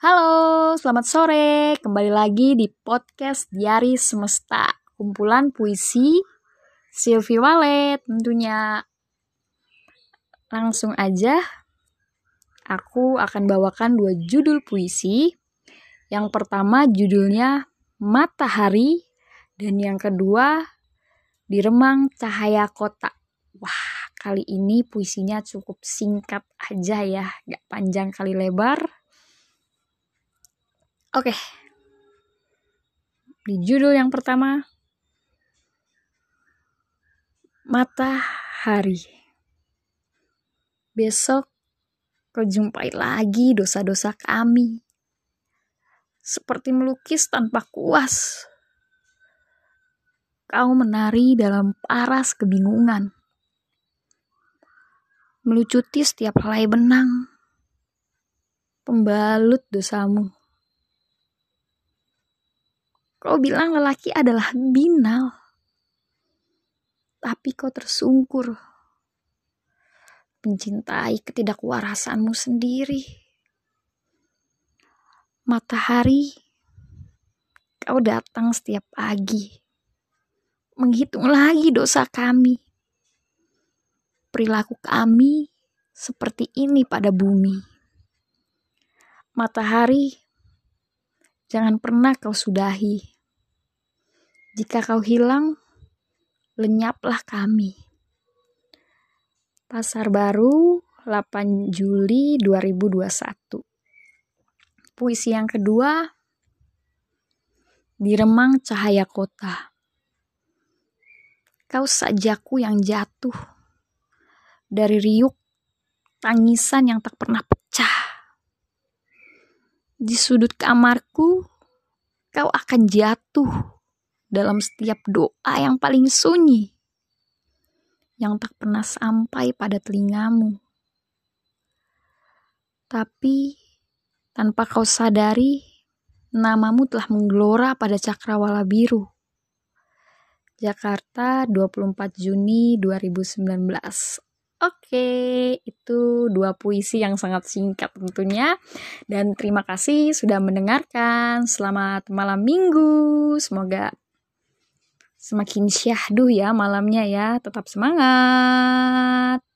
Halo, selamat sore. Kembali lagi di podcast Diari Semesta. Kumpulan puisi Sylvie Walet tentunya. Langsung aja, aku akan bawakan dua judul puisi. Yang pertama judulnya Matahari dan yang kedua Diremang Cahaya Kota. Wah, kali ini puisinya cukup singkat aja ya, gak panjang kali lebar Oke. Di judul yang pertama Matahari. Besok kau jumpai lagi dosa-dosa kami. Seperti melukis tanpa kuas. Kau menari dalam paras kebingungan. Melucuti setiap helai benang. Pembalut dosamu Kau bilang lelaki adalah binal. Tapi kau tersungkur. Mencintai ketidakwarasanmu sendiri. Matahari, kau datang setiap pagi. Menghitung lagi dosa kami. Perilaku kami seperti ini pada bumi. Matahari, jangan pernah kau sudahi. Jika kau hilang, lenyaplah kami. Pasar Baru, 8 Juli 2021. Puisi yang kedua, di remang cahaya kota. Kau sajaku yang jatuh dari riuk tangisan yang tak pernah. Di sudut kamarku, kau akan jatuh dalam setiap doa yang paling sunyi, yang tak pernah sampai pada telingamu. Tapi tanpa kau sadari, namamu telah menggelora pada cakrawala biru. Jakarta 24 Juni 2019 Oke, itu dua puisi yang sangat singkat tentunya. Dan terima kasih sudah mendengarkan. Selamat malam minggu. Semoga semakin syahdu ya malamnya ya. Tetap semangat.